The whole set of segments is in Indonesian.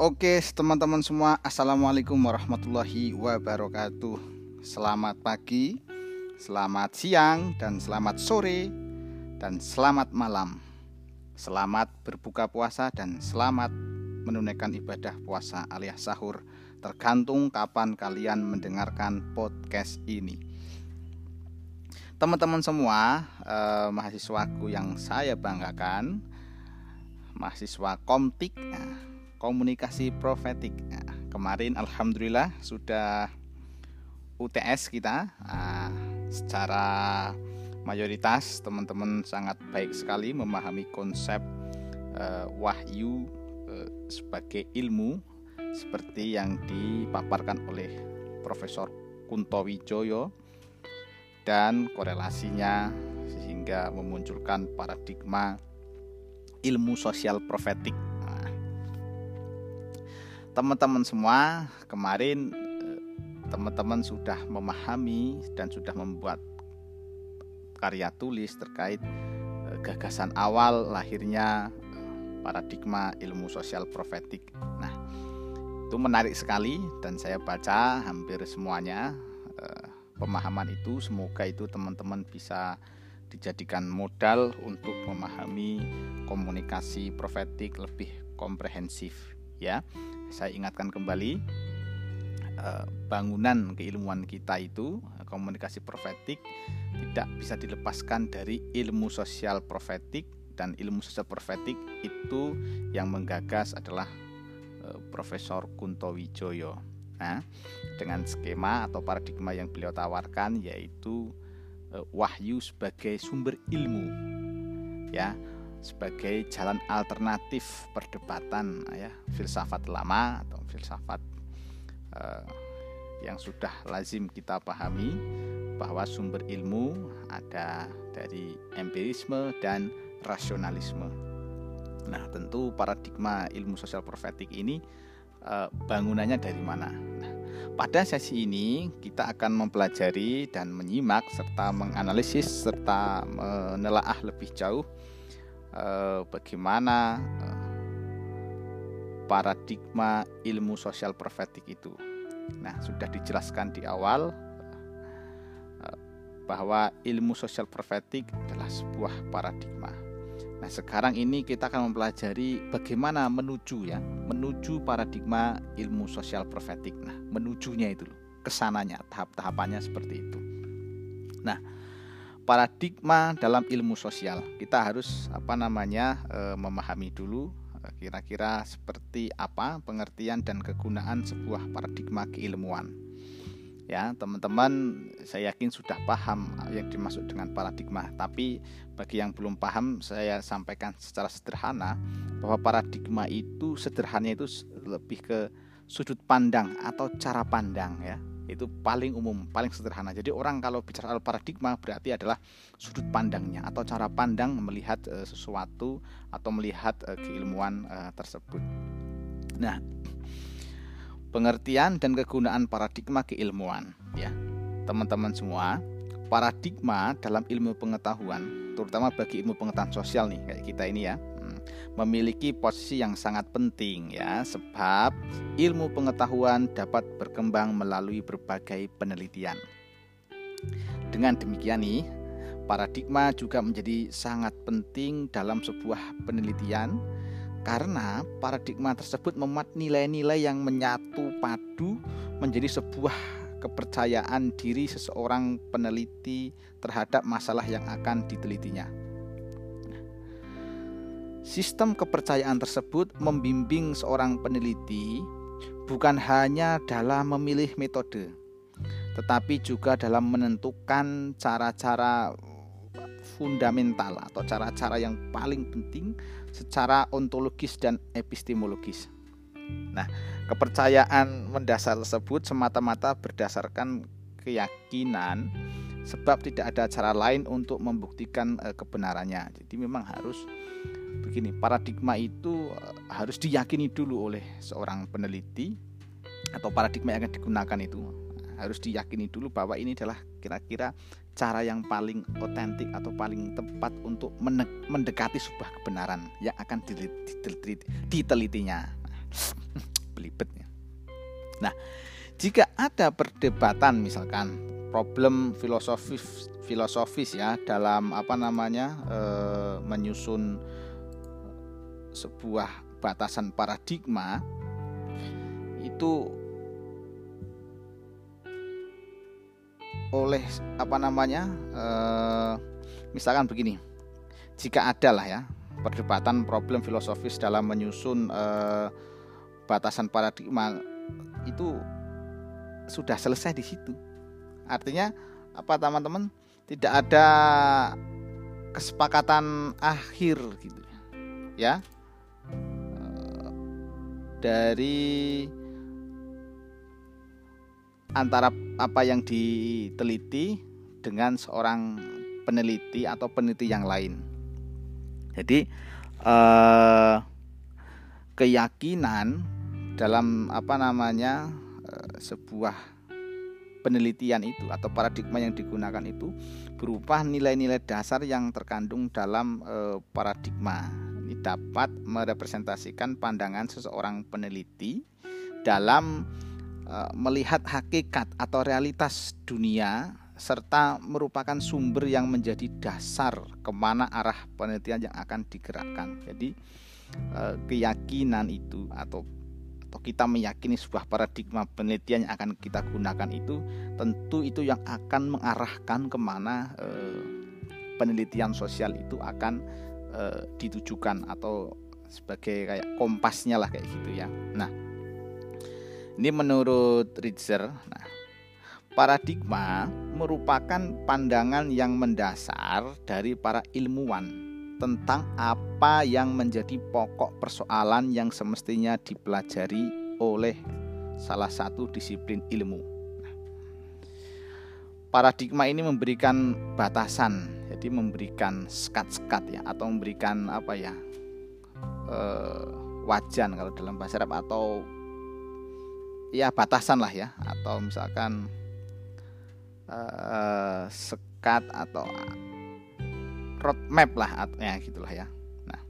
Oke teman-teman semua Assalamualaikum warahmatullahi wabarakatuh. Selamat pagi Selamat siang Dan selamat sore Dan selamat malam. Selamat berbuka puasa Dan selamat menunaikan ibadah puasa alias sahur Tergantung kapan kalian mendengarkan podcast ini. Teman-teman semua eh, Mahasiswaku yang saya banggakan Mahasiswa Komtik nah, komunikasi profetik. Nah, kemarin alhamdulillah sudah UTS kita nah, secara mayoritas teman-teman sangat baik sekali memahami konsep uh, wahyu uh, sebagai ilmu seperti yang dipaparkan oleh Profesor Kunto Wijoyo dan korelasinya sehingga memunculkan paradigma ilmu sosial profetik teman-teman semua kemarin eh, teman-teman sudah memahami dan sudah membuat karya tulis terkait eh, gagasan awal lahirnya eh, paradigma ilmu sosial profetik. Nah, itu menarik sekali dan saya baca hampir semuanya pemahaman itu semoga itu teman-teman bisa dijadikan modal untuk memahami komunikasi profetik lebih komprehensif ya saya ingatkan kembali eh, bangunan keilmuan kita itu komunikasi profetik tidak bisa dilepaskan dari ilmu sosial profetik dan ilmu sosial profetik itu yang menggagas adalah eh, Profesor Kunto Wijoyo. Nah, dengan skema atau paradigma yang beliau tawarkan yaitu eh, wahyu sebagai sumber ilmu. Ya, sebagai jalan alternatif perdebatan ya filsafat lama atau filsafat uh, yang sudah lazim kita pahami bahwa sumber ilmu ada dari empirisme dan rasionalisme. Nah, tentu paradigma ilmu sosial profetik ini uh, bangunannya dari mana? Nah, pada sesi ini kita akan mempelajari dan menyimak serta menganalisis serta menelaah lebih jauh eh, bagaimana eh, paradigma ilmu sosial profetik itu. Nah, sudah dijelaskan di awal eh, bahwa ilmu sosial profetik adalah sebuah paradigma. Nah, sekarang ini kita akan mempelajari bagaimana menuju ya, menuju paradigma ilmu sosial profetik. Nah, menujunya itu loh, ke sananya, tahap-tahapannya seperti itu. Nah, paradigma dalam ilmu sosial. Kita harus apa namanya e, memahami dulu eh, kira-kira seperti apa pengertian dan kegunaan sebuah paradigma keilmuan. Ya, teman-teman saya yakin sudah paham yang dimaksud dengan paradigma, tapi bagi yang belum paham saya sampaikan secara sederhana bahwa paradigma itu sederhananya itu lebih ke sudut pandang atau cara pandang ya itu paling umum, paling sederhana. Jadi orang kalau bicara soal paradigma berarti adalah sudut pandangnya atau cara pandang melihat e, sesuatu atau melihat e, keilmuan e, tersebut. Nah, pengertian dan kegunaan paradigma keilmuan ya. Teman-teman semua, paradigma dalam ilmu pengetahuan, terutama bagi ilmu pengetahuan sosial nih kayak kita ini ya memiliki posisi yang sangat penting ya sebab ilmu pengetahuan dapat berkembang melalui berbagai penelitian. Dengan demikian nih, paradigma juga menjadi sangat penting dalam sebuah penelitian karena paradigma tersebut memuat nilai-nilai yang menyatu padu menjadi sebuah kepercayaan diri seseorang peneliti terhadap masalah yang akan ditelitinya. Sistem kepercayaan tersebut membimbing seorang peneliti bukan hanya dalam memilih metode, tetapi juga dalam menentukan cara-cara fundamental atau cara-cara yang paling penting secara ontologis dan epistemologis. Nah, kepercayaan mendasar tersebut semata-mata berdasarkan keyakinan sebab tidak ada cara lain untuk membuktikan eh, kebenarannya. Jadi memang harus begini paradigma itu eh, harus diyakini dulu oleh seorang peneliti atau paradigma yang akan digunakan itu harus diyakini dulu bahwa ini adalah kira-kira cara yang paling otentik atau paling tepat untuk mendekati sebuah kebenaran yang akan ditelitinya. Nah, belibet ya. Nah, jika ada perdebatan misalkan problem filosofis filosofis ya dalam apa namanya e, menyusun sebuah batasan paradigma itu oleh apa namanya e, misalkan begini jika ada lah ya perdebatan problem filosofis dalam menyusun e, batasan paradigma itu sudah selesai di situ Artinya apa teman-teman? Tidak ada kesepakatan akhir gitu ya. Eh, dari antara apa yang diteliti dengan seorang peneliti atau peneliti yang lain. Jadi eh, keyakinan dalam apa namanya eh, sebuah penelitian itu atau paradigma yang digunakan itu berupa nilai-nilai dasar yang terkandung dalam e, paradigma. Ini dapat merepresentasikan pandangan seseorang peneliti dalam e, melihat hakikat atau realitas dunia serta merupakan sumber yang menjadi dasar ke mana arah penelitian yang akan digerakkan. Jadi e, keyakinan itu atau atau kita meyakini sebuah paradigma penelitian yang akan kita gunakan itu tentu itu yang akan mengarahkan ke mana eh, penelitian sosial itu akan eh, ditujukan atau sebagai kayak kompasnya lah kayak gitu ya. Nah, ini menurut Ritzer, nah paradigma merupakan pandangan yang mendasar dari para ilmuwan tentang apa yang menjadi pokok persoalan yang semestinya dipelajari oleh salah satu disiplin ilmu. paradigma ini memberikan batasan, jadi memberikan sekat-sekat ya, atau memberikan apa ya e, wajan kalau dalam bahasa Arab atau ya batasan lah ya, atau misalkan e, sekat atau roadmap lah ya gitulah ya. Nah,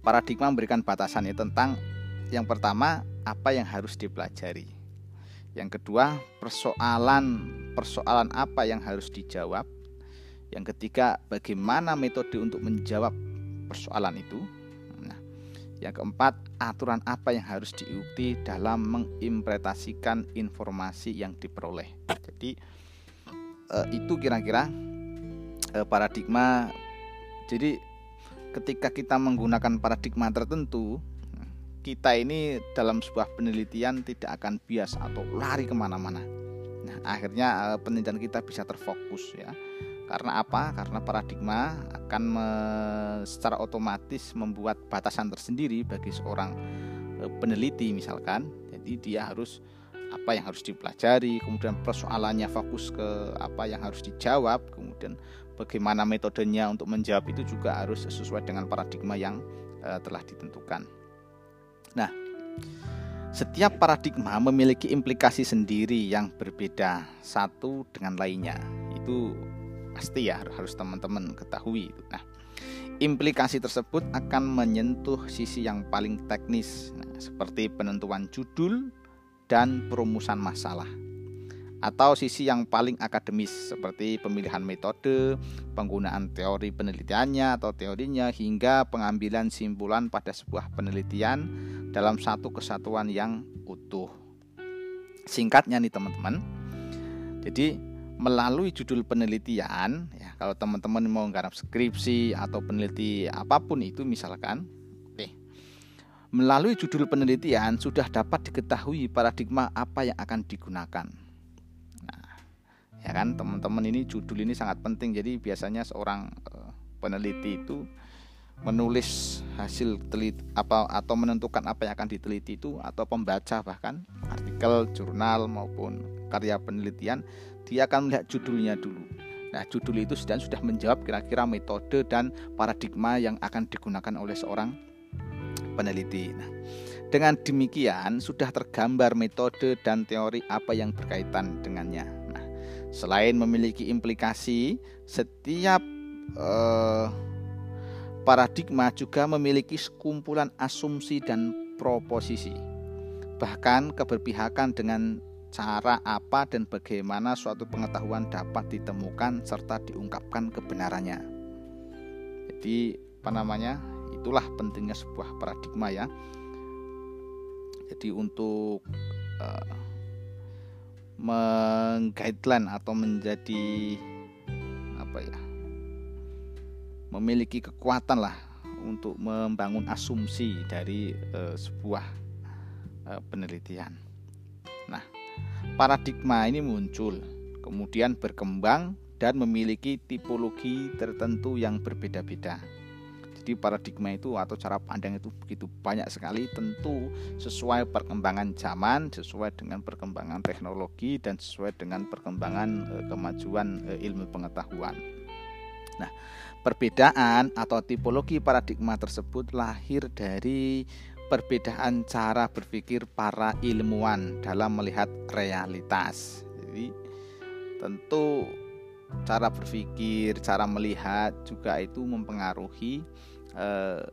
paradigma memberikan batasannya tentang yang pertama apa yang harus dipelajari. Yang kedua, persoalan persoalan apa yang harus dijawab. Yang ketiga, bagaimana metode untuk menjawab persoalan itu. Nah, yang keempat, aturan apa yang harus diikuti dalam mengimplementasikan informasi yang diperoleh. Jadi eh, itu kira-kira Eh, paradigma. Jadi ketika kita menggunakan paradigma tertentu kita ini dalam sebuah penelitian tidak akan bias atau lari ke mana-mana. Nah akhirnya eh, penelitian kita bisa terfokus ya. Karena apa? Karena paradigma akan me, secara otomatis membuat batasan tersendiri bagi seorang eh, peneliti misalkan. Jadi dia harus apa yang harus dipelajari, kemudian persoalannya fokus ke apa yang harus dijawab, kemudian bagaimana metodenya untuk menjawab itu juga harus sesuai dengan paradigma yang uh, telah ditentukan. Nah, setiap paradigma memiliki implikasi sendiri yang berbeda satu dengan lainnya. Itu pasti ya harus teman-teman ketahui. Nah, implikasi tersebut akan menyentuh sisi yang paling teknis, nah, seperti penentuan judul dan perumusan masalah atau sisi yang paling akademis seperti pemilihan metode, penggunaan teori penelitiannya atau teorinya hingga pengambilan simpulan pada sebuah penelitian dalam satu kesatuan yang utuh. Singkatnya nih teman-teman. Jadi melalui judul penelitian ya kalau teman-teman mau garap skripsi atau peneliti apa pun itu misalkan melalui judul penelitian sudah dapat diketahui paradigma apa yang akan digunakan ya kan teman-teman ini judul ini sangat penting. Jadi biasanya seorang uh, peneliti itu menulis hasil teliti apa atau menentukan apa yang akan diteliti itu atau pembaca bahkan artikel jurnal maupun karya penelitian dia akan melihat judulnya dulu. Nah judul itu sudah sudah menjawab kira-kira metode dan paradigma yang akan digunakan oleh seorang peneliti. Nah dengan demikian sudah tergambar metode dan teori apa yang berkaitan dengannya Selain memiliki implikasi, setiap eh, paradigma juga memiliki sekumpulan asumsi dan proposisi. Bahkan keberpihakan dengan cara apa dan bagaimana suatu pengetahuan dapat ditemukan serta diungkapkan kebenarannya. Jadi apa namanya? Itulah pentingnya sebuah paradigma ya. Jadi untuk uh, mengguideline atau menjadi apa ya? memiliki kekuatan lah untuk membangun asumsi dari uh, sebuah uh, penelitian. Nah, paradigma ini muncul, kemudian berkembang dan memiliki tipologi tertentu yang berbeda-beda. Jadi paradigma itu atau cara pandang itu begitu banyak sekali tentu sesuai perkembangan zaman, sesuai dengan perkembangan teknologi dan sesuai dengan perkembangan e, kemajuan e, ilmu pengetahuan. Nah, perbedaan atau tipologi paradigma tersebut lahir dari perbedaan cara berpikir para ilmuwan dalam melihat realitas. Jadi tentu cara berpikir, cara melihat juga itu mempengaruhi eh,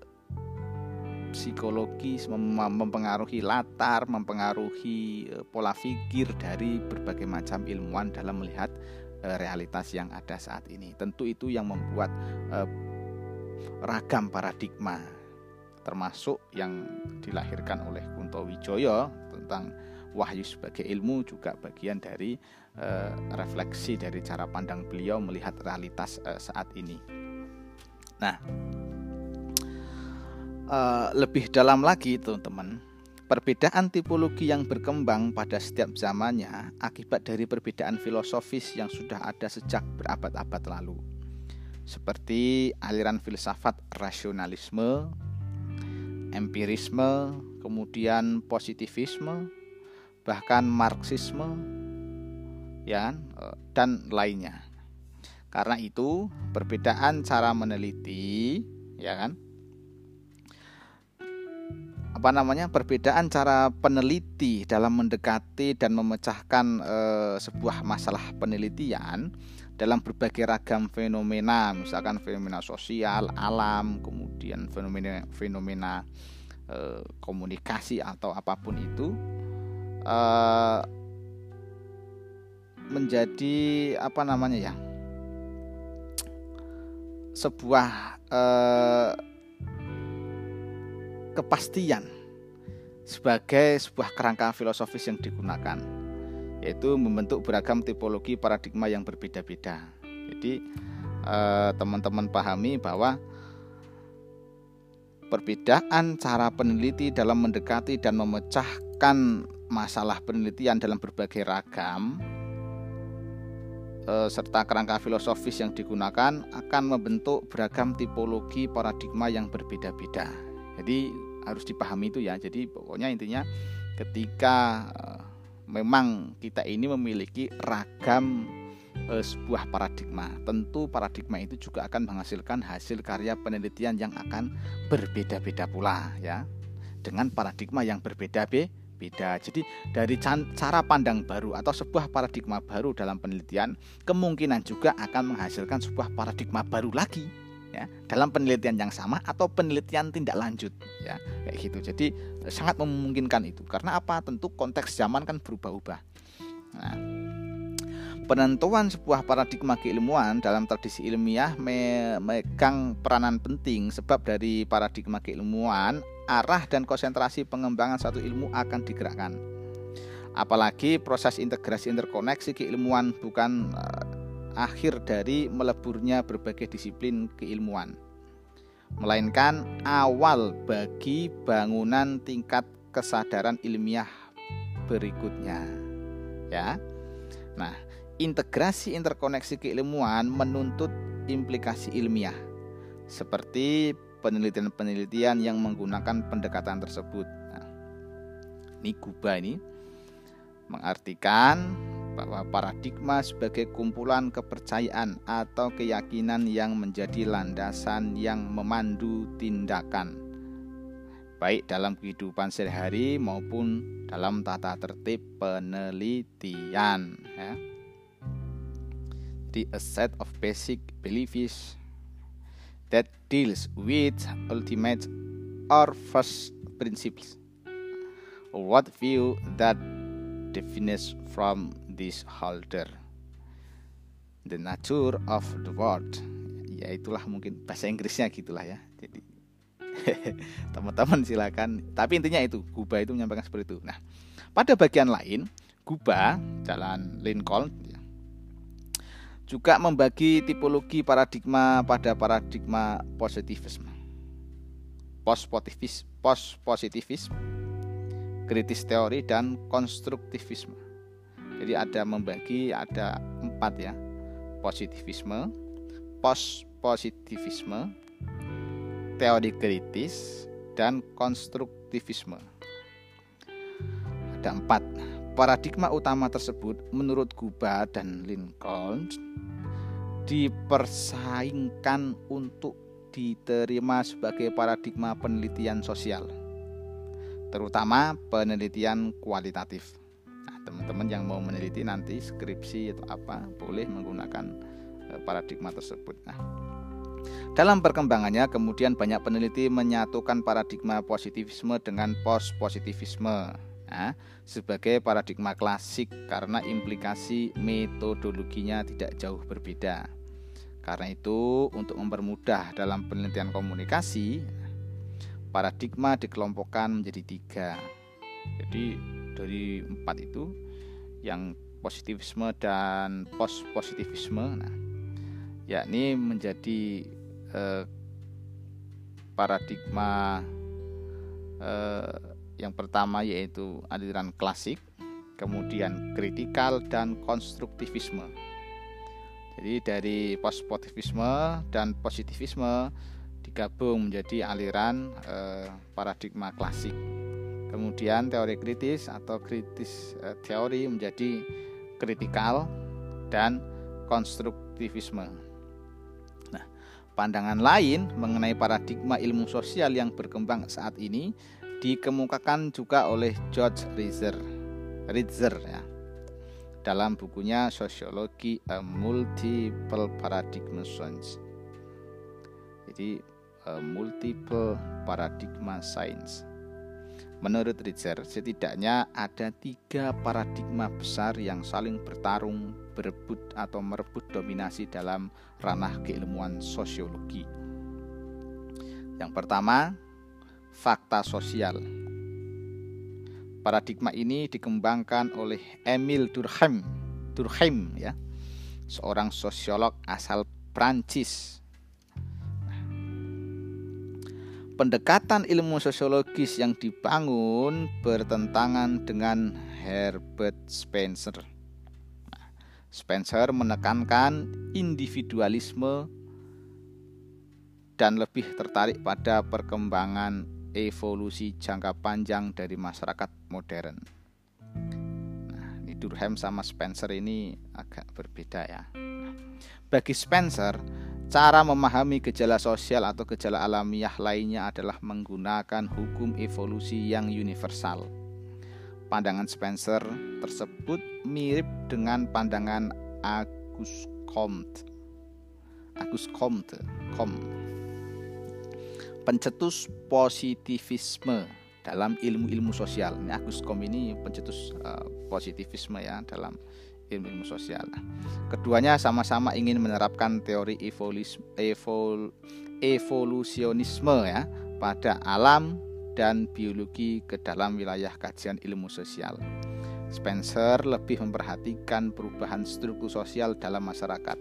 psikologis, mempengaruhi latar, mempengaruhi eh, pola pikir dari berbagai macam ilmuwan dalam melihat eh, realitas yang ada saat ini. Tentu itu yang membuat ragam paradigma termasuk yang dilahirkan oleh Kunto Wijoyo tentang wahyu sebagai ilmu juga bagian dari refleksi dari cara pandang beliau melihat realitas saat ini. Nah, uh, lebih dalam lagi teman-teman, perbedaan tipologi yang berkembang pada setiap zamannya akibat dari perbedaan filosofis yang sudah ada sejak berabad-abad lalu. Seperti aliran filsafat rasionalisme, empirisme, kemudian positivisme, bahkan marxisme, ya eh, dan lainnya. Karena itu, perbedaan cara meneliti, ya kan, apa namanya, perbedaan cara peneliti dalam mendekati dan memecahkan e, sebuah masalah penelitian dalam berbagai ragam fenomena, misalkan fenomena sosial, alam, kemudian fenomena fenomena e, komunikasi atau apa pun itu e, menjadi apa namanya ya sebuah e, kepastian sebagai sebuah kerangka filosofis yang digunakan yaitu membentuk beragam tipologi paradigma yang berbeda-beda. Jadi eh, teman-teman pahami bahwa perbedaan cara peneliti dalam mendekati dan memecahkan masalah penelitian dalam berbagai ragam eh, serta kerangka filosofis yang digunakan akan membentuk beragam tipologi paradigma yang berbeda-beda. Jadi harus dipahami itu ya. Jadi pokoknya intinya ketika eh, memang kita ini memiliki ragam e, sebuah paradigma. Tentu paradigma itu juga akan menghasilkan hasil karya penelitian yang akan berbeda-beda pula ya. Dengan paradigma yang berbeda beda. Jadi dari cara pandang baru atau sebuah paradigma baru dalam penelitian kemungkinan juga akan menghasilkan sebuah paradigma baru lagi ya dalam penelitian yang sama atau penelitian tindak lanjut ya kayak gitu. Jadi sangat memungkinkan itu. Karena apa? Tentu konteks zaman kan berubah-ubah. Nah penentuan sebuah paradigma keilmuan dalam tradisi ilmiah memegang peranan penting sebab dari paradigma keilmuan arah dan konsentrasi pengembangan satu ilmu akan digerakkan. Apalagi proses integrasi interkoneksi keilmuan bukan akhir dari meleburnya berbagai disiplin keilmuan, melainkan awal bagi bangunan tingkat kesadaran ilmiah berikutnya. Ya. Nah, integrasi interkoneksi keilmuan menuntut implikasi ilmiah seperti penelitian-penelitian yang menggunakan pendekatan tersebut. Nah, ini Kuba ini mengartikan bahwa paradigma sebagai kumpulan kepercayaan atau keyakinan yang menjadi landasan yang memandu tindakan baik dalam kehidupan sehari-hari maupun dalam tata tertib penelitian ya. The a set of basic beliefs that deals with ultimate or first principles what view that defines from this holder the nature of the world ya itulah mungkin bahasa Inggrisnya gitulah ya. Jadi teman-teman silakan. Tapi intinya itu Guba itu menyampaikan seperti itu. Nah pada bagian lain Guba Jalan Lincoln juga membagi tipologi paradigma pada paradigma positivisme. Post positivisme post positivisme kritis teori dan konstruktivisme jadi ada membagi ada empat ya. Positivisme post positivisme teori kritis dan konstruktivisme. Ada empat. Paradigma utama tersebut menurut Guba dan Lincoln dipersaingkan untuk diterima sebagai paradigma penelitian sosial, terutama penelitian kualitatif. Nah, teman-teman yang mau meneliti nanti skripsi atau apa boleh menggunakan eh, paradigma tersebut. Nah, dalam perkembangannya kemudian banyak peneliti menyatukan paradigma positivisme dengan post positivisme ya, sebagai paradigma klasik karena implikasi metodologinya tidak jauh berbeda. Karena itu, untuk mempermudah dalam penelitian komunikasi, paradigma dikelompokkan menjadi tiga. Jadi dari empat itu, yang positivisme dan post positivisme, nah, yakni menjadi eh, paradigma eh, yang pertama yaitu aliran klasik, kemudian kritikal dan konstruktivisme. Jadi dari positivisme dan positivisme digabung menjadi aliran eh, paradigma klasik. Kemudian teori kritis atau kritis eh, teori menjadi kritikal dan konstruktivisme. Nah, pandangan lain mengenai paradigma ilmu sosial yang berkembang saat ini dikemukakan juga oleh George Ritzer, Ritzer ya, dalam bukunya Sosiologi A Multiple Paradigm Science. Jadi Multiple Paradigma Science. Menurut Ritzer, setidaknya ada tiga paradigma besar yang saling bertarung, berebut atau merebut dominasi dalam ranah keilmuan sosiologi. Yang pertama, fakta sosial. Paradigma ini dikembangkan oleh Emil Durkheim, Durkheim ya, seorang sosiolog asal Prancis. Pendekatan ilmu sosiologis yang dibangun bertentangan dengan Herbert Spencer. Spencer menekankan individualisme dan lebih tertarik pada perkembangan evolusi jangka panjang dari masyarakat modern. Nah, ini sama Spencer ini agak berbeda ya. Bagi Spencer, cara memahami gejala sosial atau gejala alamiah lainnya adalah menggunakan hukum evolusi yang universal. Pandangan Spencer tersebut mirip dengan pandangan Auguste Comte. Auguste Comte, Comte pencetus positivisme dalam ilmu-ilmu sosial. Ini Agus Kom ini pencetus uh, positivisme ya dalam ilmu-ilmu sosial. Keduanya sama-sama ingin menerapkan teori evolis, evol, evolusionisme ya pada alam dan biologi ke dalam wilayah kajian ilmu sosial. Spencer lebih memperhatikan perubahan struktur sosial dalam masyarakat,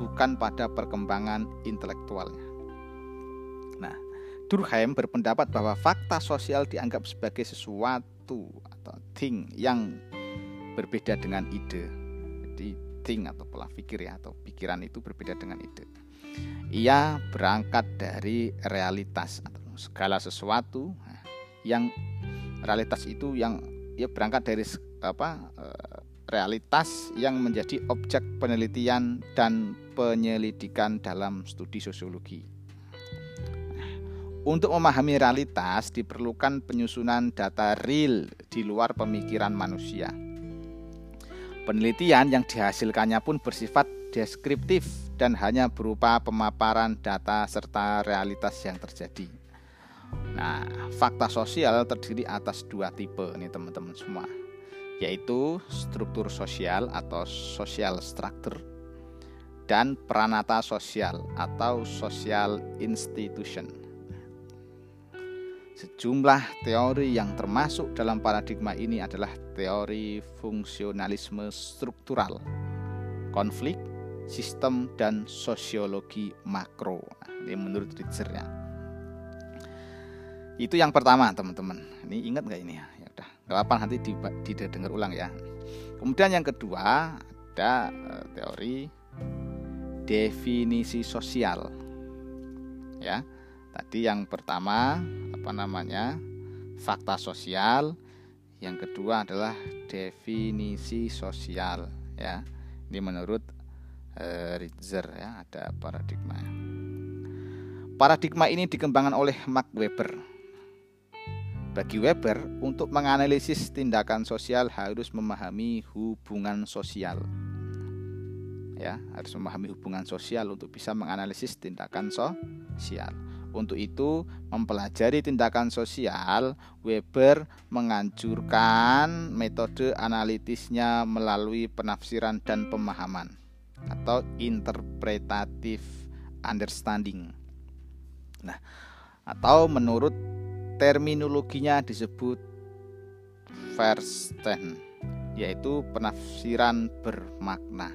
bukan pada perkembangan intelektualnya. Nah, Durkheim berpendapat bahwa fakta sosial dianggap sebagai sesuatu atau thing yang berbeda dengan ide. Jadi thing atau pola pikir ya atau pikiran itu berbeda dengan ide. Ia berangkat dari realitas atau segala sesuatu yang realitas itu yang ia berangkat dari apa eh, realitas yang menjadi objek penelitian dan penyelidikan dalam studi sosiologi. Untuk memahami realitas diperlukan penyusunan data real di luar pemikiran manusia. Penelitian yang dihasilkannya pun bersifat deskriptif dan hanya berupa pemaparan data serta realitas yang terjadi. Nah, fakta sosial terdiri atas dua tipe nih teman-teman semua, yaitu struktur sosial atau social structure dan peranata sosial atau social institution. Sejumlah teori yang termasuk dalam paradigma ini adalah teori fungsionalisme struktural, konflik, sistem, dan sosiologi makro. Nah, ini menurut Ritzer ya. Itu yang pertama teman-teman. Ini ingat nggak ini ya? Ya udah, nggak apa nanti didengar ulang ya. Kemudian yang kedua ada eh, teori definisi sosial. Ya. Tadi yang pertama apa namanya? fakta sosial, yang kedua adalah definisi sosial ya. Ini menurut uh, Ritzer ya, ada paradigma. Paradigma ini dikembangkan oleh Mark Weber. Bagi Weber, untuk menganalisis tindakan sosial harus memahami hubungan sosial ya harus memahami hubungan sosial untuk bisa menganalisis tindakan sosial. Untuk itu, mempelajari tindakan sosial, Weber menganjurkan metode analitisnya melalui penafsiran dan pemahaman atau interpretative understanding. Nah, atau menurut terminologinya disebut Verstehen, yaitu penafsiran bermakna.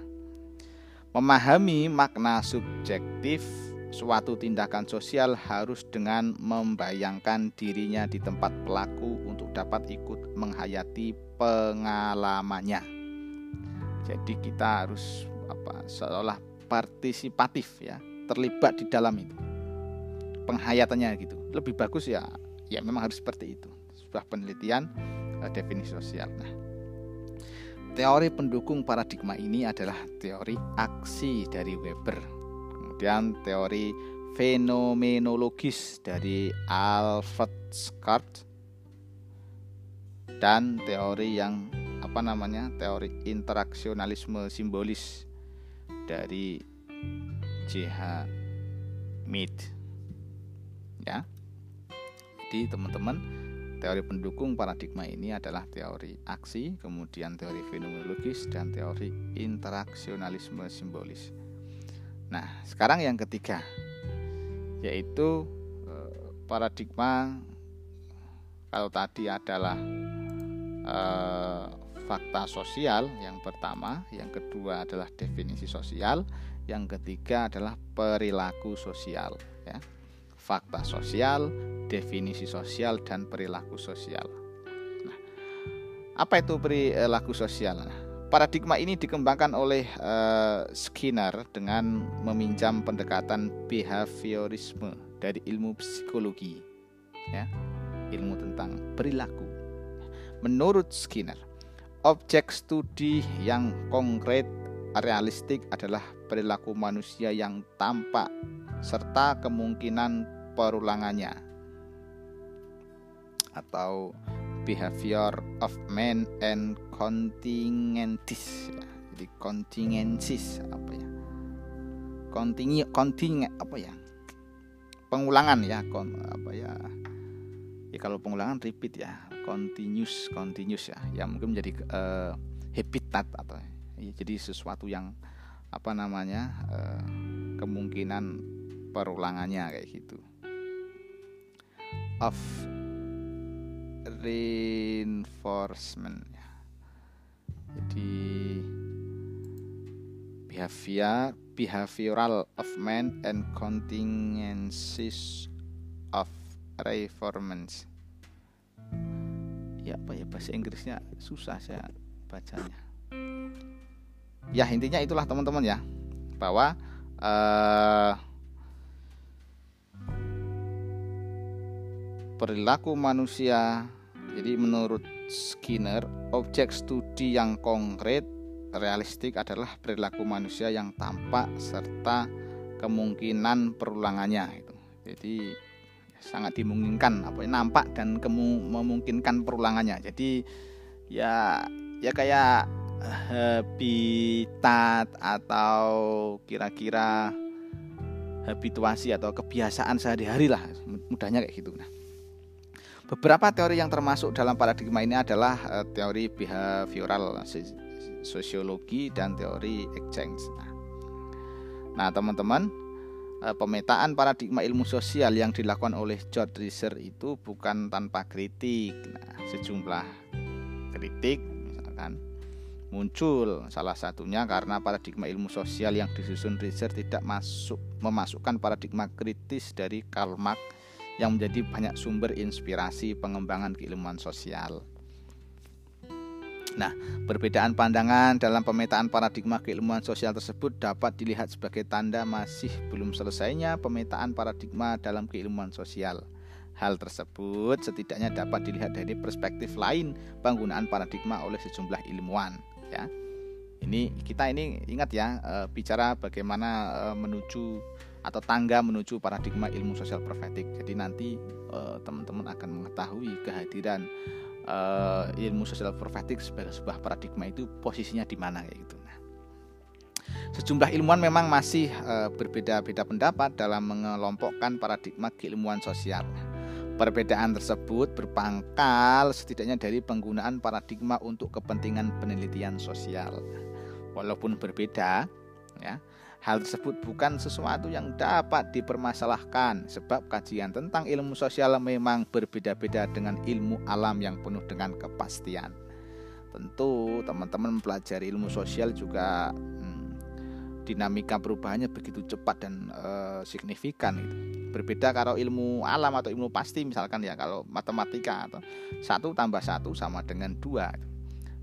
Memahami makna subjektif suatu tindakan sosial harus dengan membayangkan dirinya di tempat pelaku untuk dapat ikut menghayati pengalamannya. Jadi kita harus apa seolah partisipatif ya, terlibat di dalam itu. Penghayatannya gitu. Lebih bagus ya ya memang harus seperti itu. Sebuah penelitian uh, definisi sosial. Nah, Teori pendukung paradigma ini adalah teori aksi dari Weber. Kemudian teori fenomenologis dari Alfred Scott dan teori yang apa namanya? teori interaksionalisme simbolis dari J.H. Mead. Ya. Jadi teman-teman Teori pendukung paradigma ini adalah teori aksi, kemudian teori fenomenologis, dan teori interaksionalisme simbolis. Nah, sekarang yang ketiga, yaitu eh, paradigma kalau tadi adalah eh, fakta sosial yang pertama, yang kedua adalah definisi sosial, yang ketiga adalah perilaku sosial. Ya, fakta sosial, definisi sosial dan perilaku sosial. Nah, apa itu perilaku sosial? Nah, paradigma ini dikembangkan oleh uh, Skinner dengan meminjam pendekatan behaviorisme dari ilmu psikologi, ya, ilmu tentang perilaku. Menurut Skinner, objek studi yang konkret realistik adalah perilaku manusia yang tampak serta kemungkinan perulangannya atau behavior of men and contingencies. Ya. jadi contingencies apa ya? Kontingi konting apa ya? Pengulangan ya kon, apa ya? Ya kalau pengulangan repeat ya. Continuous continuous ya. Yang mungkin menjadi uh, habitat atau ya, jadi sesuatu yang apa namanya uh, kemungkinan perulangannya kayak gitu. Of reinforcement ya. Jadi behavior behavioral of man and contingencies of reformance. Ya apa ya bahasa Inggrisnya susah saya bacanya. Ya intinya itulah teman-teman ya bahwa uh, perilaku manusia jadi menurut Skinner, objek studi yang konkret realistik adalah perilaku manusia yang tampak serta kemungkinan perulangannya itu. Jadi sangat dimungkinkan apa ya, nampak dan kemu, memungkinkan perulangannya. Jadi ya ya kayak habitat atau kira-kira habituasi atau kebiasaan sehari-hari lah mudahnya kayak gitu nah Beberapa teori yang termasuk dalam paradigma ini adalah uh, teori behavioral sosiologi dan teori exchange. Nah, teman-teman, uh, pemetaan paradigma ilmu sosial yang dilakukan oleh George Reiser itu bukan tanpa kritik. Nah, sejumlah kritik misalkan muncul salah satunya karena paradigma ilmu sosial yang disusun Reiser tidak masuk memasukkan paradigma kritis dari Karl Marx yang menjadi banyak sumber inspirasi pengembangan keilmuan sosial. Nah, perbedaan pandangan dalam pemetaan paradigma keilmuan sosial tersebut dapat dilihat sebagai tanda masih belum selesainya pemetaan paradigma dalam keilmuan sosial. Hal tersebut setidaknya dapat dilihat dari perspektif lain penggunaan paradigma oleh sejumlah ilmuwan, ya. Ini kita ini ingat ya, e, bicara bagaimana e, menuju atau tangga menuju paradigma ilmu sosial profetik. Jadi nanti eh, teman-teman akan mengetahui kehadiran uh, ilmu sosial profetik sebagai sebuah paradigma itu posisinya di mana kayak gitu. Nah, sejumlah ilmuwan memang masih uh, berbeda-beda pendapat dalam mengelompokkan paradigma keilmuan sosial. Perbedaan tersebut berpangkal setidaknya dari penggunaan paradigma untuk kepentingan penelitian sosial. Walaupun berbeda, ya, Hal tersebut bukan sesuatu yang dapat dipermasalahkan sebab kajian tentang ilmu sosial memang berbeda-beda dengan ilmu alam yang penuh dengan kepastian. Tentu teman-teman mempelajari ilmu sosial juga hmm, dinamika perubahannya begitu cepat dan e, signifikan itu. Berbeda kalau ilmu alam atau ilmu pasti misalkan ya kalau matematika atau satu tambah satu sama dengan dua.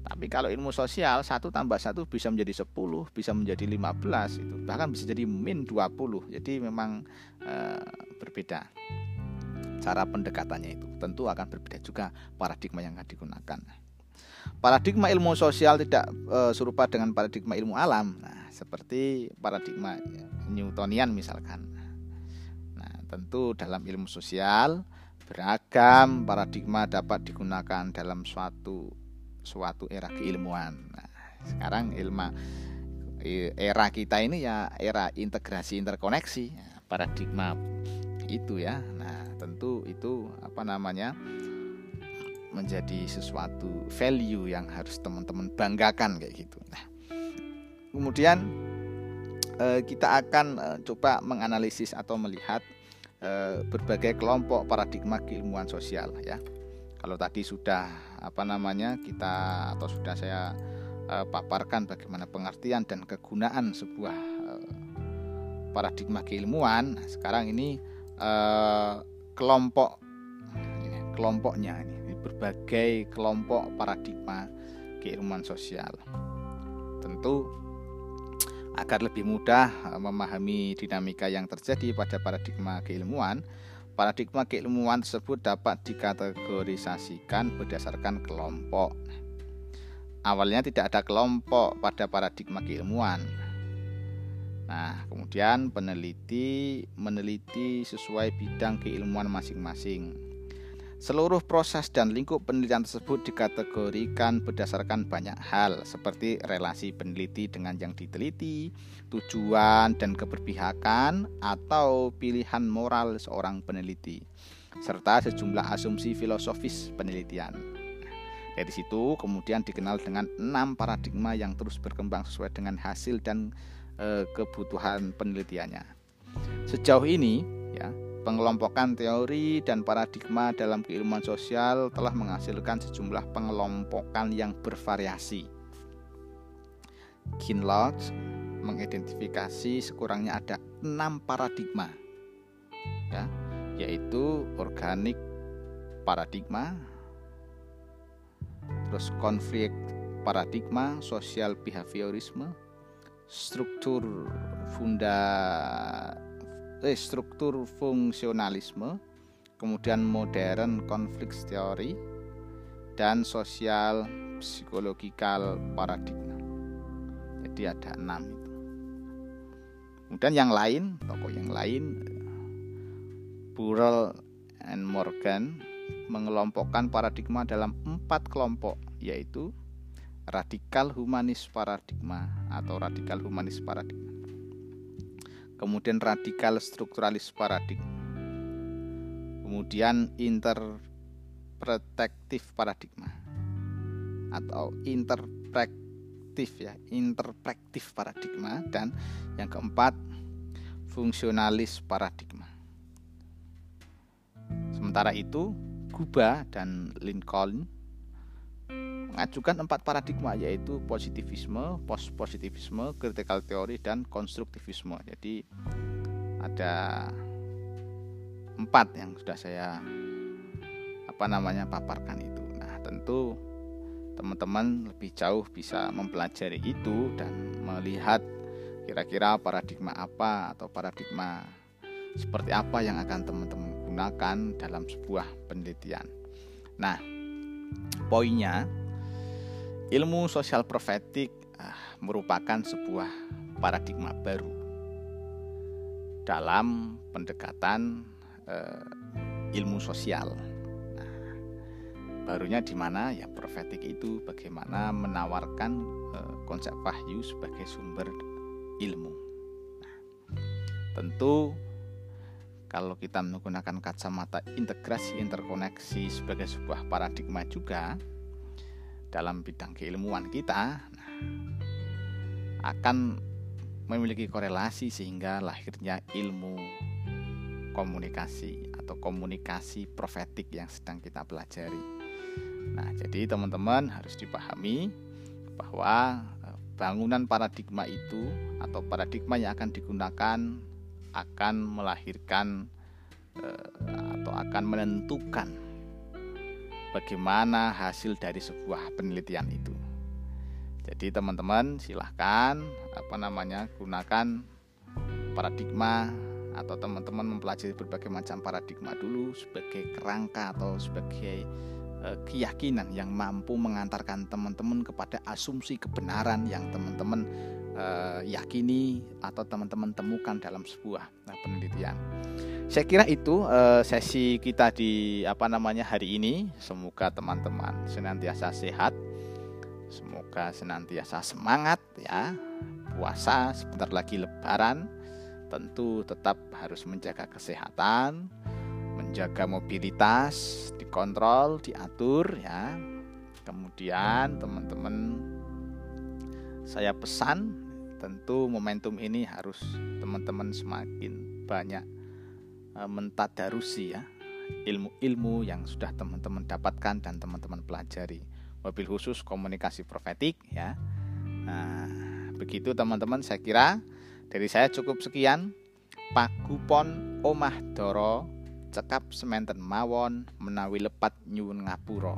Tapi kalau ilmu sosial satu tambah satu bisa menjadi 10, bisa menjadi 15 itu. Bahkan bisa jadi min 20. Jadi memang e, berbeda cara pendekatannya itu. Tentu akan berbeda juga paradigma yang akan digunakan. Paradigma ilmu sosial tidak e, serupa dengan paradigma ilmu alam. Nah, seperti paradigma Newtonian misalkan. Nah, tentu dalam ilmu sosial beragam paradigma dapat digunakan dalam suatu suatu era keilmuan. Nah, sekarang ilmu era kita ini ya era integrasi interkoneksi ya, paradigma itu ya. Nah, tentu itu apa namanya? menjadi sesuatu value yang harus teman-teman banggakan kayak gitu. Nah, kemudian eh, kita akan eh, coba menganalisis atau melihat eh, berbagai kelompok paradigma keilmuan sosial ya. Kalau tadi sudah apa namanya kita atau sudah saya uh, paparkan bagaimana pengertian dan kegunaan sebuah uh, paradigma keilmuan, sekarang ini uh, kelompok kelompoknya ini berbagai kelompok paradigma keilmuan sosial. Tentu agar lebih mudah memahami dinamika yang terjadi pada paradigma keilmuan, Paradigma keilmuan tersebut dapat dikategorisasikan berdasarkan kelompok. Awalnya tidak ada kelompok pada paradigma keilmuan. Nah, kemudian peneliti meneliti sesuai bidang keilmuan masing-masing. Seluruh proses dan lingkup penelitian tersebut dikategorikan berdasarkan banyak hal seperti relasi peneliti dengan yang diteliti, tujuan dan keberpihakan atau pilihan moral seorang peneliti, serta sejumlah asumsi filosofis penelitian. Dari situ kemudian dikenal dengan enam paradigma yang terus berkembang sesuai dengan hasil dan e, kebutuhan penelitiannya. Sejauh ini ya Pengelompokan teori dan paradigma dalam keilmuan sosial telah menghasilkan sejumlah pengelompokan yang bervariasi. Kinlaut mengidentifikasi sekurangnya ada enam paradigma, ya, yaitu organik paradigma, terus konflik paradigma, sosial behaviorisme, struktur funda eh, struktur fungsionalisme, kemudian modern konflik teori, dan sosial psikologikal paradigma. Jadi ada enam itu. Kemudian yang lain, tokoh yang lain, Burrell and Morgan mengelompokkan paradigma dalam empat kelompok, yaitu radikal humanis paradigma atau radikal humanis paradigma kemudian radikal strukturalis paradigma, kemudian inter interpretif paradigma. Atau interpretif ya, interpretif paradigma. Dan yang keempat fungsionalis paradigma. Sementara itu, Guba dan Lincoln mengajukan empat paradigma yaitu positivisme, post positivisme, critical theory dan konstruktivisme. Jadi ada empat yang sudah saya apa namanya paparkan itu. Nah, tentu teman-teman lebih jauh bisa mempelajari itu dan melihat kira-kira paradigma apa atau paradigma seperti apa yang akan teman-teman gunakan dalam sebuah penelitian. Nah, poinnya ilmu sosial profetik ah, merupakan sebuah paradigma baru dalam pendekatan eh, ilmu sosial. Nah, barunya di mana ya profetik itu bagaimana menawarkan eh, konsep wahyu sebagai sumber ilmu. Nah, tentu kalau kita menggunakan kacamata integrasi interkoneksi sebagai sebuah paradigma juga dalam bidang keilmuan kita nah, akan memiliki korelasi sehingga lahirnya ilmu komunikasi atau komunikasi profetik yang sedang kita pelajari. Nah, jadi teman-teman harus dipahami bahwa eh, bangunan paradigma itu atau paradigma yang akan digunakan akan melahirkan eh, atau akan menentukan bagaimana hasil dari sebuah penelitian itu. Jadi teman-teman silahkan apa namanya gunakan paradigma atau teman-teman mempelajari berbagai macam paradigma dulu sebagai kerangka atau sebagai eh, keyakinan yang mampu mengantarkan teman-teman kepada asumsi kebenaran yang teman-teman uh, yakini atau teman-teman temukan dalam sebuah nah, penelitian. Saya kira itu uh, sesi kita di apa namanya hari ini. Semoga teman-teman senantiasa sehat, semoga senantiasa semangat ya. Puasa sebentar lagi Lebaran, tentu tetap harus menjaga kesehatan, menjaga mobilitas, dikontrol, diatur ya. Kemudian teman-teman saya pesan tentu momentum ini harus teman-teman semakin banyak e, mentadarusi ya ilmu-ilmu yang sudah teman-teman dapatkan dan teman-teman pelajari. Mobil khusus komunikasi profetik ya. Nah, begitu teman-teman saya kira dari saya cukup sekian. Pagupon omah doro cekap sementen mawon menawi lepat nyuwun ngapuro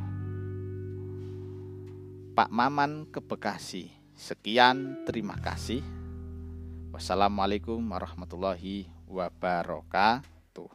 Pak Maman ke Bekasi Sekian, terima kasih. Wassalamualaikum warahmatullahi wabarakatuh.